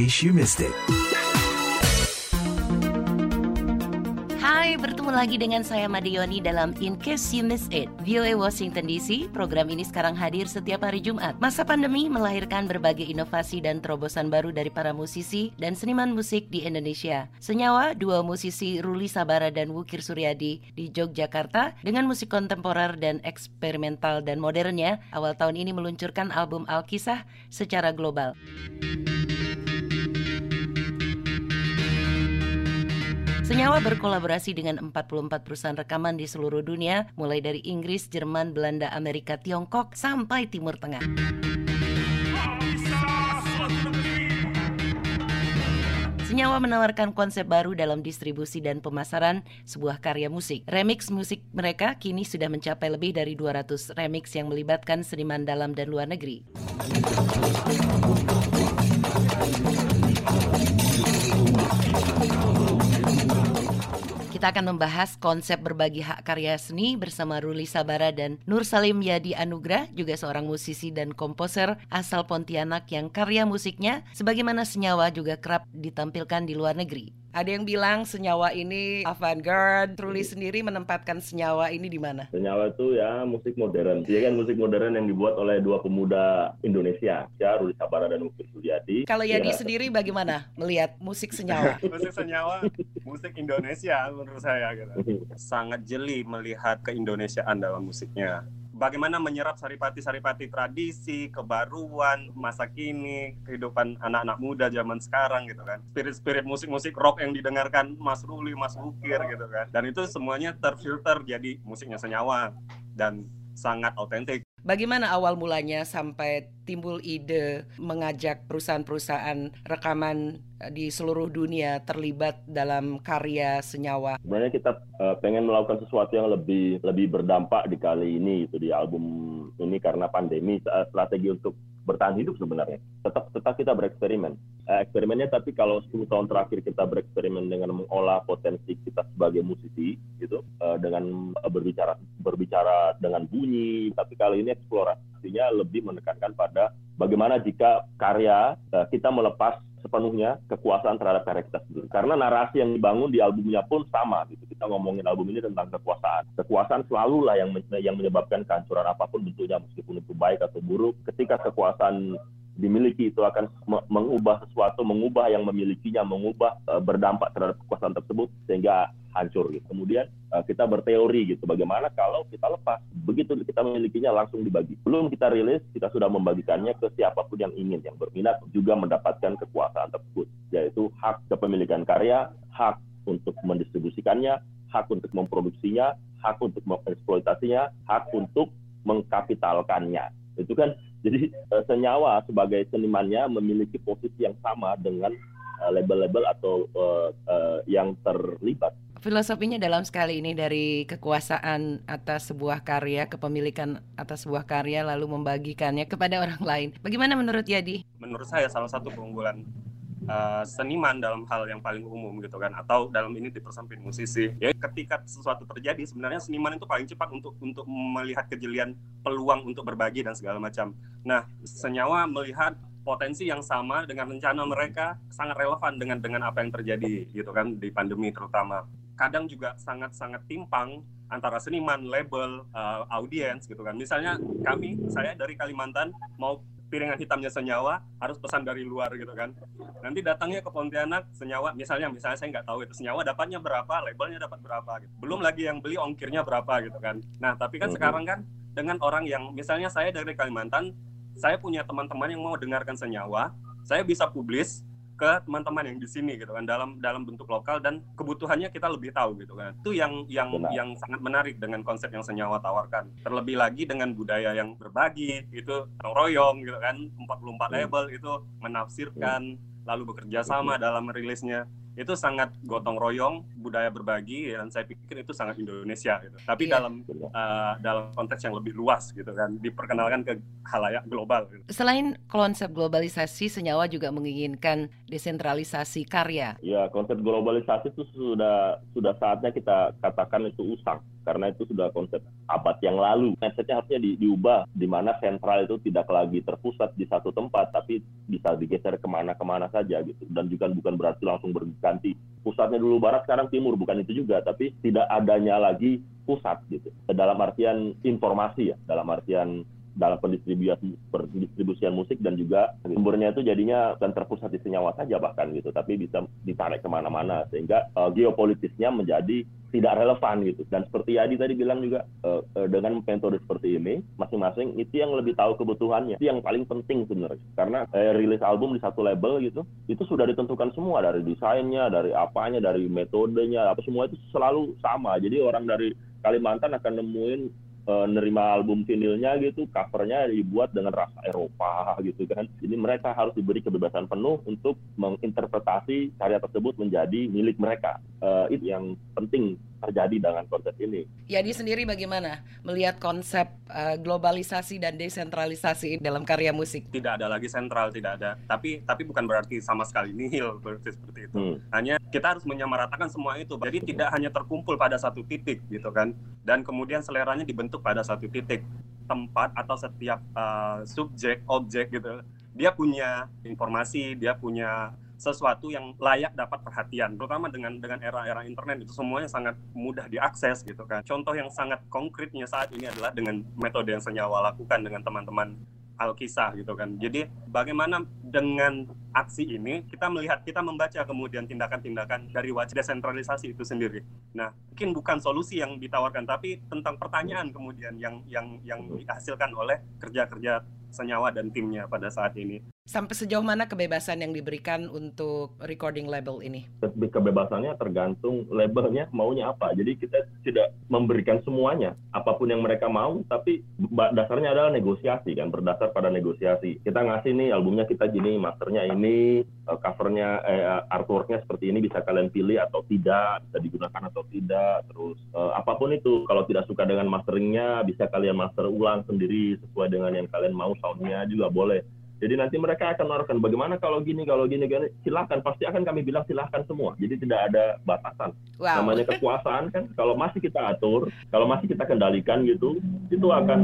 case you missed it. Hai, bertemu lagi dengan saya Madioni dalam In Case You Miss It. VOA Washington DC, program ini sekarang hadir setiap hari Jumat. Masa pandemi melahirkan berbagai inovasi dan terobosan baru dari para musisi dan seniman musik di Indonesia. Senyawa, dua musisi Ruli Sabara dan Wukir Suryadi di Yogyakarta dengan musik kontemporer dan eksperimental dan modernnya, awal tahun ini meluncurkan album Alkisah secara global. Senyawa berkolaborasi dengan 44 perusahaan rekaman di seluruh dunia, mulai dari Inggris, Jerman, Belanda, Amerika, Tiongkok, sampai Timur Tengah. Senyawa menawarkan konsep baru dalam distribusi dan pemasaran sebuah karya musik. Remix musik mereka kini sudah mencapai lebih dari 200 remix yang melibatkan seniman dalam dan luar negeri. Kita akan membahas konsep berbagi hak karya seni bersama Ruli Sabara dan Nur Salim Yadi Anugrah, juga seorang musisi dan komposer asal Pontianak yang karya musiknya sebagaimana senyawa juga kerap ditampilkan di luar negeri. Ada yang bilang senyawa ini avant-garde. Ruli sendiri menempatkan senyawa ini di mana? Senyawa itu ya musik modern. Dia kan musik modern yang dibuat oleh dua pemuda Indonesia, ya Ruli Sabara dan Ukir Suryadi. Kalau Yadi ya. sendiri bagaimana melihat musik senyawa? musik senyawa, musik Indonesia menurut saya gitu. Sangat jeli melihat keindonesiaan dalam musiknya bagaimana menyerap saripati-saripati tradisi, kebaruan, masa kini, kehidupan anak-anak muda zaman sekarang gitu kan. Spirit-spirit musik-musik rock yang didengarkan Mas Ruli, Mas Bukir gitu kan. Dan itu semuanya terfilter jadi musiknya senyawa dan sangat autentik. Bagaimana awal mulanya sampai timbul ide mengajak perusahaan-perusahaan rekaman eh, di seluruh dunia terlibat dalam karya senyawa? Sebenarnya kita uh, pengen melakukan sesuatu yang lebih lebih berdampak di kali ini itu di album ini karena pandemi strategi untuk bertahan hidup sebenarnya. Tetap tetap kita bereksperimen. Eh, eksperimennya tapi kalau 10 tahun terakhir kita bereksperimen dengan mengolah potensi kita sebagai musisi gitu eh, dengan berbicara berbicara dengan bunyi, tapi kali ini eksplorasinya lebih menekankan pada bagaimana jika karya eh, kita melepas sepenuhnya kekuasaan terhadap karya kita sendiri. Karena narasi yang dibangun di albumnya pun sama gitu. Kita ngomongin album ini tentang kekuasaan. Kekuasaan selalu lah yang yang menyebabkan kehancuran apa pun bentuknya meskipun itu baik atau buruk. Ketika kekuasaan dimiliki itu akan mengubah sesuatu, mengubah yang memilikinya, mengubah uh, berdampak terhadap kekuasaan tersebut sehingga hancur gitu. Kemudian uh, kita berteori gitu, bagaimana kalau kita lepas, begitu kita memilikinya langsung dibagi. Belum kita rilis, kita sudah membagikannya ke siapa pun yang ingin, yang berminat juga mendapatkan kekuasaan tersebut, yaitu hak kepemilikan karya, hak untuk mendistribusikannya, hak untuk memproduksinya, hak untuk mengeksploitasinya, hak untuk mengkapitalkannya. Itu kan jadi uh, senyawa sebagai senimannya memiliki posisi yang sama dengan uh, label-label atau uh, uh, yang terlibat. Filosofinya dalam sekali ini dari kekuasaan atas sebuah karya, kepemilikan atas sebuah karya lalu membagikannya kepada orang lain. Bagaimana menurut Yadi? Menurut saya salah satu keunggulan uh, seniman dalam hal yang paling umum gitu kan atau dalam ini dipersempit musisi ya ketika sesuatu terjadi sebenarnya seniman itu paling cepat untuk untuk melihat kejelian peluang untuk berbagi dan segala macam nah senyawa melihat potensi yang sama dengan rencana mereka sangat relevan dengan dengan apa yang terjadi gitu kan di pandemi terutama kadang juga sangat-sangat timpang antara seniman, label, uh, audiens gitu kan. Misalnya kami, saya dari Kalimantan mau piringan hitamnya senyawa harus pesan dari luar gitu kan. Nanti datangnya ke Pontianak senyawa misalnya misalnya saya nggak tahu itu senyawa dapatnya berapa labelnya dapat berapa gitu. Belum lagi yang beli ongkirnya berapa gitu kan. Nah tapi kan sekarang kan dengan orang yang misalnya saya dari Kalimantan saya punya teman-teman yang mau dengarkan senyawa saya bisa publis ke teman-teman yang di sini gitu kan dalam dalam bentuk lokal dan kebutuhannya kita lebih tahu gitu kan itu yang yang Benar. yang sangat menarik dengan konsep yang senyawa tawarkan terlebih lagi dengan budaya yang berbagi itu royong gitu kan 44 hmm. label itu menafsirkan hmm. lalu bekerja sama dalam rilisnya itu sangat gotong royong budaya berbagi dan saya pikir itu sangat Indonesia gitu tapi yeah. dalam uh, dalam konteks yang lebih luas gitu kan diperkenalkan ke halayak global gitu. selain konsep globalisasi senyawa juga menginginkan desentralisasi karya ya konsep globalisasi itu sudah sudah saatnya kita katakan itu usang karena itu sudah konsep abad yang lalu. Mindsetnya harusnya di, diubah, di mana sentral itu tidak lagi terpusat di satu tempat, tapi bisa digeser ke mana-kemana saja gitu. Dan juga bukan berarti langsung berganti pusatnya dulu barat, sekarang timur, bukan itu juga, tapi tidak adanya lagi pusat gitu. Dalam artian informasi ya, dalam artian dalam pendistribusian pendistribusian musik dan juga sumbernya itu jadinya bukan terpusat di senyawa saja bahkan gitu tapi bisa ditarik ke mana-mana sehingga uh, geopolitisnya menjadi tidak relevan gitu. Dan seperti Yadi tadi bilang juga uh, uh, dengan metode seperti ini masing-masing itu yang lebih tahu kebutuhannya. Itu yang paling penting sebenarnya. Karena uh, rilis album di satu label gitu itu sudah ditentukan semua. Dari desainnya dari apanya dari metodenya apa semua itu selalu sama. Jadi orang dari Kalimantan akan nemuin uh, nerima album vinilnya gitu, covernya dibuat dengan rasa Eropa gitu kan. Jadi mereka harus diberi kebebasan penuh untuk menginterpretasi karya tersebut menjadi milik mereka. Uh, itu yang penting terjadi dengan konsep ini. Yadi sendiri bagaimana melihat konsep uh, globalisasi dan desentralisasi dalam karya musik? Tidak ada lagi sentral, tidak ada. Tapi tapi bukan berarti sama sekali nihil berarti seperti itu. Hmm. Hanya kita harus menyamaratakan semua itu. Jadi tidak hanya terkumpul pada satu titik gitu kan. Dan kemudian seleranya dibentuk pada satu titik tempat atau setiap uh, subjek objek gitu. Dia punya informasi, dia punya sesuatu yang layak dapat perhatian terutama dengan dengan era-era internet itu semuanya sangat mudah diakses gitu kan contoh yang sangat konkretnya saat ini adalah dengan metode yang senyawa lakukan dengan teman-teman Alkisah gitu kan. Jadi bagaimana dengan aksi ini kita melihat kita membaca kemudian tindakan-tindakan dari wajah desentralisasi itu sendiri. Nah, mungkin bukan solusi yang ditawarkan tapi tentang pertanyaan kemudian yang yang yang dihasilkan oleh kerja-kerja senyawa dan timnya pada saat ini. Sampai sejauh mana kebebasan yang diberikan untuk recording label ini? Kebebasannya tergantung labelnya maunya apa. Jadi kita tidak memberikan semuanya, apa pun yang mereka mau, tapi dasarnya adalah negosiasi kan, berdasar pada negosiasi. Kita ngasih nih albumnya kita gini, masternya ini, covernya, eh, artworknya seperti ini bisa kalian pilih atau tidak, bisa digunakan atau tidak. Terus eh, apa pun itu, kalau tidak suka dengan masteringnya, bisa kalian master ulang sendiri sesuai dengan yang kalian mau, soundnya juga boleh jadi nanti mereka akan menaruhkan bagaimana kalau gini, kalau gini, gini. Silahkan, pasti akan kami bilang silahkan semua. Jadi tidak ada batasan. Wow. Namanya kekuasaan kan, kalau masih kita atur, kalau masih kita kendalikan gitu, itu akan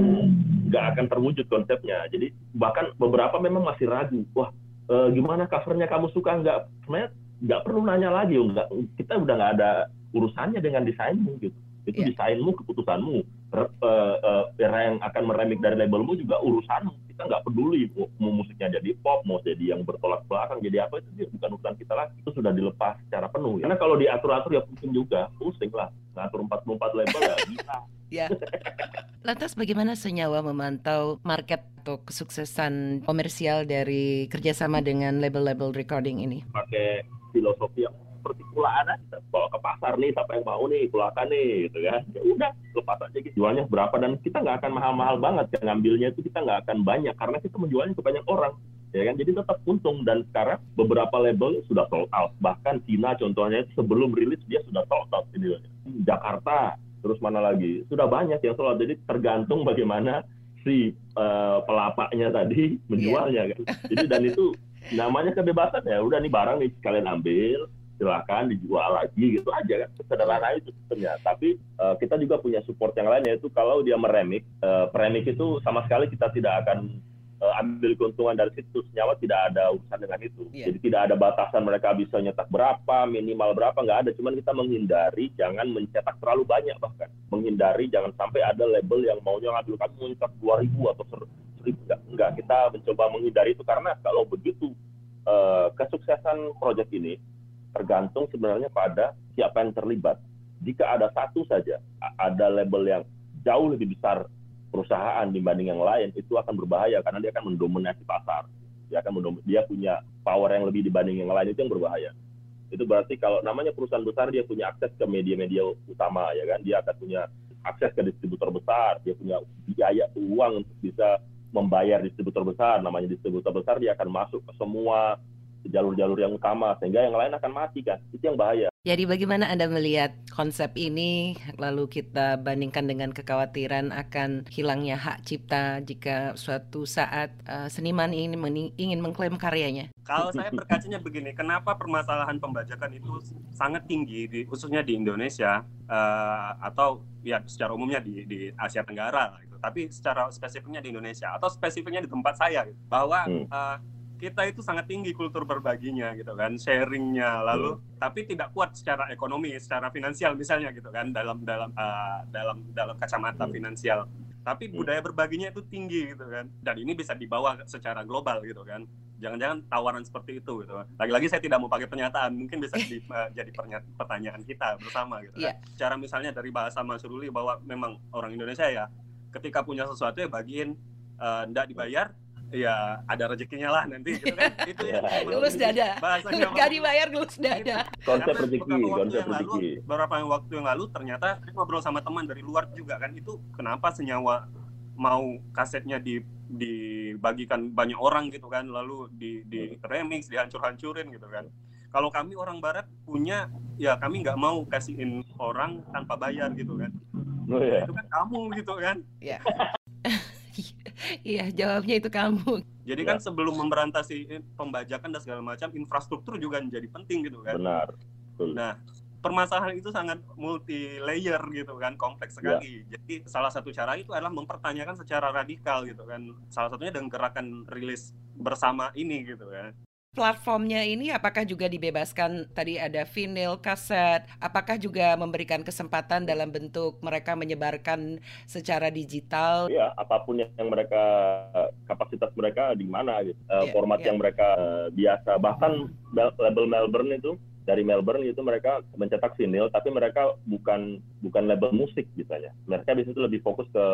nggak akan terwujud konsepnya. Jadi bahkan beberapa memang masih ragu. Wah, e, gimana covernya kamu suka nggak? Sebenarnya nggak perlu nanya lagi. Nggak, kita udah nggak ada urusannya dengan desainmu gitu. Itu yeah. desainmu, keputusanmu. R, uh, uh, yang akan meremik dari labelmu juga urusanmu kita nggak peduli mau musiknya jadi pop mau jadi yang bertolak belakang jadi apa itu bukan urusan kita lagi. Itu sudah dilepas secara penuh karena kalau diatur-atur ya pusing juga. Pusing lah. Ngatur 44 label ya bisa. Ya. Lantas bagaimana Senyawa memantau market atau kesuksesan komersial dari kerjasama dengan label-label recording ini? Pakai filosofi yang seperti kulaan aja bawa ke pasar nih siapa yang mau nih kulakan nih gitu kan. Ya udah lepas aja gitu jualnya berapa dan kita nggak akan mahal-mahal banget kan ngambilnya itu kita nggak akan banyak karena kita menjualnya ke banyak orang ya kan. Jadi tetap untung dan sekarang beberapa label sudah sold out. Bahkan Cina contohnya sebelum rilis dia sudah sold out ini. Jakarta terus mana lagi? Sudah banyak yang sold out. Jadi tergantung bagaimana si uh, pelapaknya tadi menjualnya yeah. kan. Jadi dan itu namanya kebebasan ya udah nih barang nih kalian ambil silakan dijual lagi gitu aja kan. Sederhana itu sebenarnya. Tapi uh, kita juga punya support yang lain yaitu kalau dia meremik uh, premik itu sama sekali kita tidak akan uh, ambil keuntungan dari situ. Senyawa tidak ada urusan dengan itu. Yeah. jadi tidak ada batasan mereka bisa nyetak berapa minimal berapa nggak ada. Cuman kita menghindari jangan mencetak terlalu banyak bahkan. Menghindari jangan sampai ada label yang maunya ngambil kamu mencetak dua ribu atau seribu. Enggak, enggak kita mencoba menghindari itu karena kalau begitu uh, kesuksesan proyek ini tergantung sebenarnya pada siapa yang terlibat. Jika ada satu saja, ada label yang jauh lebih besar perusahaan dibanding yang lain, itu akan berbahaya karena dia akan mendominasi pasar. Dia akan mendom dia punya power yang lebih dibanding yang lain itu yang berbahaya. Itu berarti kalau namanya perusahaan besar dia punya akses ke media-media utama ya kan, dia akan punya akses ke distributor besar, dia punya biaya uang untuk bisa membayar distributor besar, namanya distributor besar dia akan masuk ke semua jalur-jalur yang utama sehingga yang lain akan mati kan itu yang bahaya jadi bagaimana Anda melihat konsep ini lalu kita bandingkan dengan kekhawatiran akan hilangnya hak cipta jika suatu saat uh, seniman ini ingin mengklaim karyanya? Kalau saya berkacanya begini, kenapa permasalahan pembajakan itu sangat tinggi di khususnya di Indonesia uh, atau ya secara umumnya di, di Asia Tenggara gitu. Tapi secara spesifiknya di Indonesia atau spesifiknya di tempat saya gitu, bahwa hmm. uh, kita itu sangat tinggi kultur berbaginya gitu kan sharingnya lalu hmm. tapi tidak kuat secara ekonomi secara finansial misalnya gitu kan dalam dalam uh, dalam dalam kacamata hmm. finansial tapi hmm. budaya berbaginya itu tinggi gitu kan dan ini bisa dibawa secara global gitu kan jangan-jangan tawaran seperti itu gitu lagi-lagi saya tidak mau pakai pernyataan mungkin bisa di, uh, jadi pertanyaan kita bersama gitu yeah. kan iya. cara misalnya dari bahasa Mas Ruli bahwa memang orang Indonesia ya ketika punya sesuatu ya bagiin uh, ndak dibayar ya ada rezekinya lah nanti gitu kan. Itu ya, gelus dada. nggak dibayar gelus dada. Konsep rezeki konsep rezeki. beberapa waktu yang lalu ternyata ngobrol sama teman dari luar juga kan. Itu kenapa senyawa mau kasetnya di dibagikan banyak orang gitu kan. Lalu di di remix dihancur-hancurin gitu kan. Kalau kami orang barat punya ya kami nggak mau kasihin orang tanpa bayar gitu kan. Oh, yeah. itu kan kamu gitu kan. Yeah. Iya, jawabnya itu kamu. Jadi kan ya. sebelum memberantasi pembajakan dan segala macam, infrastruktur juga menjadi penting gitu kan. Benar. Betul. Nah, permasalahan itu sangat multi layer gitu kan, kompleks ya. sekali. Ya. Jadi salah satu cara itu adalah mempertanyakan secara radikal gitu kan. Salah satunya dengan gerakan rilis bersama ini gitu kan platformnya ini apakah juga dibebaskan tadi ada vinyl, kaset, apakah juga memberikan kesempatan dalam bentuk mereka menyebarkan secara digital? Ya, apa pun yang mereka kapasitas mereka di mana gitu. Uh, format yeah. yang mereka uh, biasa bahkan label Melbourne itu dari Melbourne itu mereka mencetak vinyl tapi mereka bukan bukan label musik misalnya mereka biasanya itu lebih fokus ke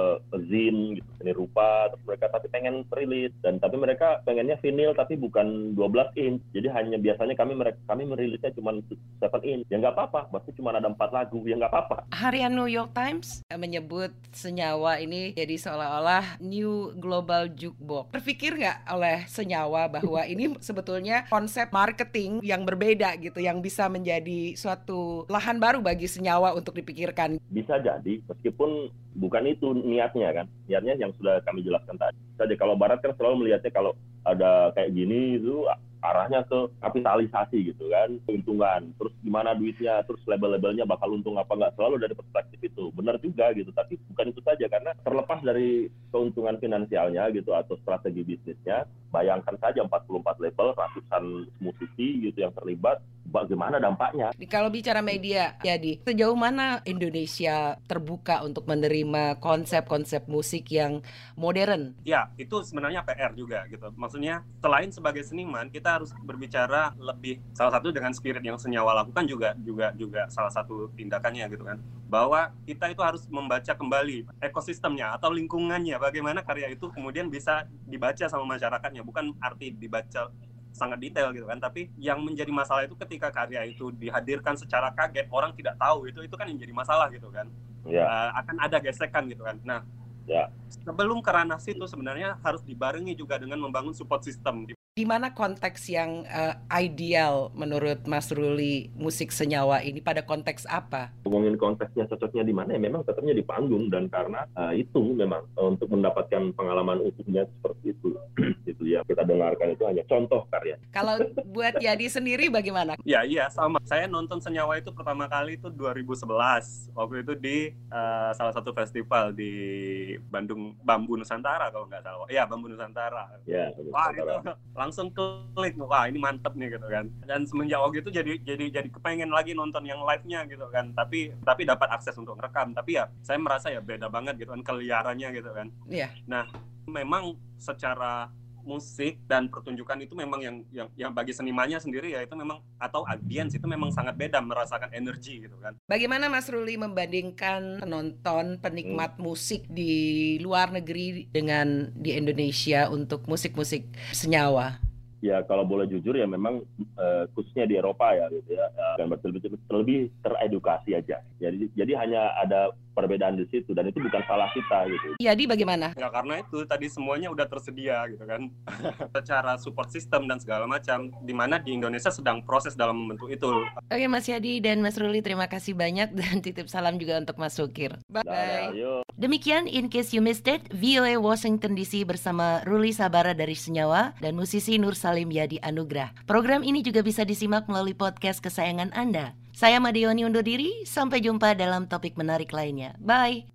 zin gitu seni rupa terus mereka tapi pengen rilis dan tapi mereka pengennya vinyl tapi bukan 12 inch. Jadi hanya biasanya kami mereka kami merilisnya cuma 7 inch. Ya nggak apa-apa berarti cuma ada empat lagu ya nggak apa-apa. Harian New York Times menyebut senyawa ini jadi seolah-olah new global jukebox. Terpikir nggak oleh senyawa bahwa ini sebetulnya konsep marketing yang berbeda gitu yang bisa menjadi suatu lahan baru bagi senyawa untuk dipikirkan. Bisa jadi, meskipun bukan itu niatnya kan. Niatnya yang sudah kami jelaskan tadi. Saja kalau Barat kan selalu melihatnya kalau ada kayak gini itu arahnya ke kapitalisasi gitu kan, keuntungan. Terus gimana duitnya, terus label-labelnya bakal untung apa nggak selalu dari perspektif itu. Benar juga gitu, tapi bukan itu saja karena terlepas dari keuntungan finansialnya gitu atau strategi bisnisnya, bayangkan saja 44 label, ratusan musisi gitu yang terlibat, bagaimana dampaknya. Kalau bicara media, jadi sejauh mana Indonesia terbuka untuk menerima konsep-konsep musik yang modern? Ya, itu sebenarnya PR juga gitu. Maksudnya selain sebagai seniman, kita harus berbicara lebih salah satu dengan spirit yang senyawa lakukan juga juga juga salah satu tindakannya gitu kan. Bahwa kita itu harus membaca kembali ekosistemnya atau lingkungannya bagaimana karya itu kemudian bisa dibaca sama masyarakatnya, bukan arti dibaca sangat detail gitu kan tapi yang menjadi masalah itu ketika karya itu dihadirkan secara kaget orang tidak tahu itu itu kan yang jadi masalah gitu kan yeah. Ya. uh, akan ada gesekan gitu kan nah yeah. sebelum ke ranah situ sebenarnya harus dibarengi juga dengan membangun support system di mana konteks yang uh, ideal menurut Mas Ruli musik senyawa ini pada konteks apa? Ngomongin konteksnya cocoknya di mana ya memang cocoknya di panggung dan karena uh, itu memang uh, untuk mendapatkan pengalaman utuhnya seperti itu itu ya kita dengarkan itu hanya contoh karya. Kalau buat Yadi sendiri bagaimana? Ya iya sama. Saya nonton senyawa itu pertama kali itu 2011 waktu itu di uh, salah satu festival di Bandung Bambu Nusantara kalau nggak salah. Iya Bambu Nusantara. Ya, Wah itu langsung klik wah ini mantep nih gitu kan. Dan semenjak waktu itu jadi jadi jadi kepengen lagi nonton yang live nya gitu kan. Tapi tapi dapat akses untuk rekam tapi ya saya merasa ya beda banget gitu kan keliarannya gitu kan. Iya. Yeah. nah memang secara musik dan pertunjukan itu memang yang yang yang bagi senimannya sendiri ya itu memang atau audiens itu memang sangat beda merasakan energi gitu kan. Bagaimana Mas Ruli membandingkan penonton penikmat hmm. musik di luar negeri dengan di Indonesia untuk musik-musik senyawa? ya kalau boleh jujur ya memang uh, khususnya di Eropa ya gitu ya uh, kan lebih, lebih teredukasi aja jadi jadi hanya ada perbedaan di situ dan itu bukan salah kita gitu. Jadi bagaimana? Ya karena itu tadi semuanya udah tersedia gitu kan. Secara support system dan segala macam di mana di Indonesia sedang proses dalam membentuk itu. Oke Mas Yadi dan Mas Ruli terima kasih banyak dan titip salam juga untuk Mas Sukir. Bye. Dadah, yuk. Demikian In Case You Missed It, VOA Washington DC bersama Ruli Sabara dari Senyawa dan musisi Nur Salim Yadi Anugrah. Program ini juga bisa disimak melalui podcast kesayangan Anda. Saya Madeoni undur diri, sampai jumpa dalam topik menarik lainnya. Bye!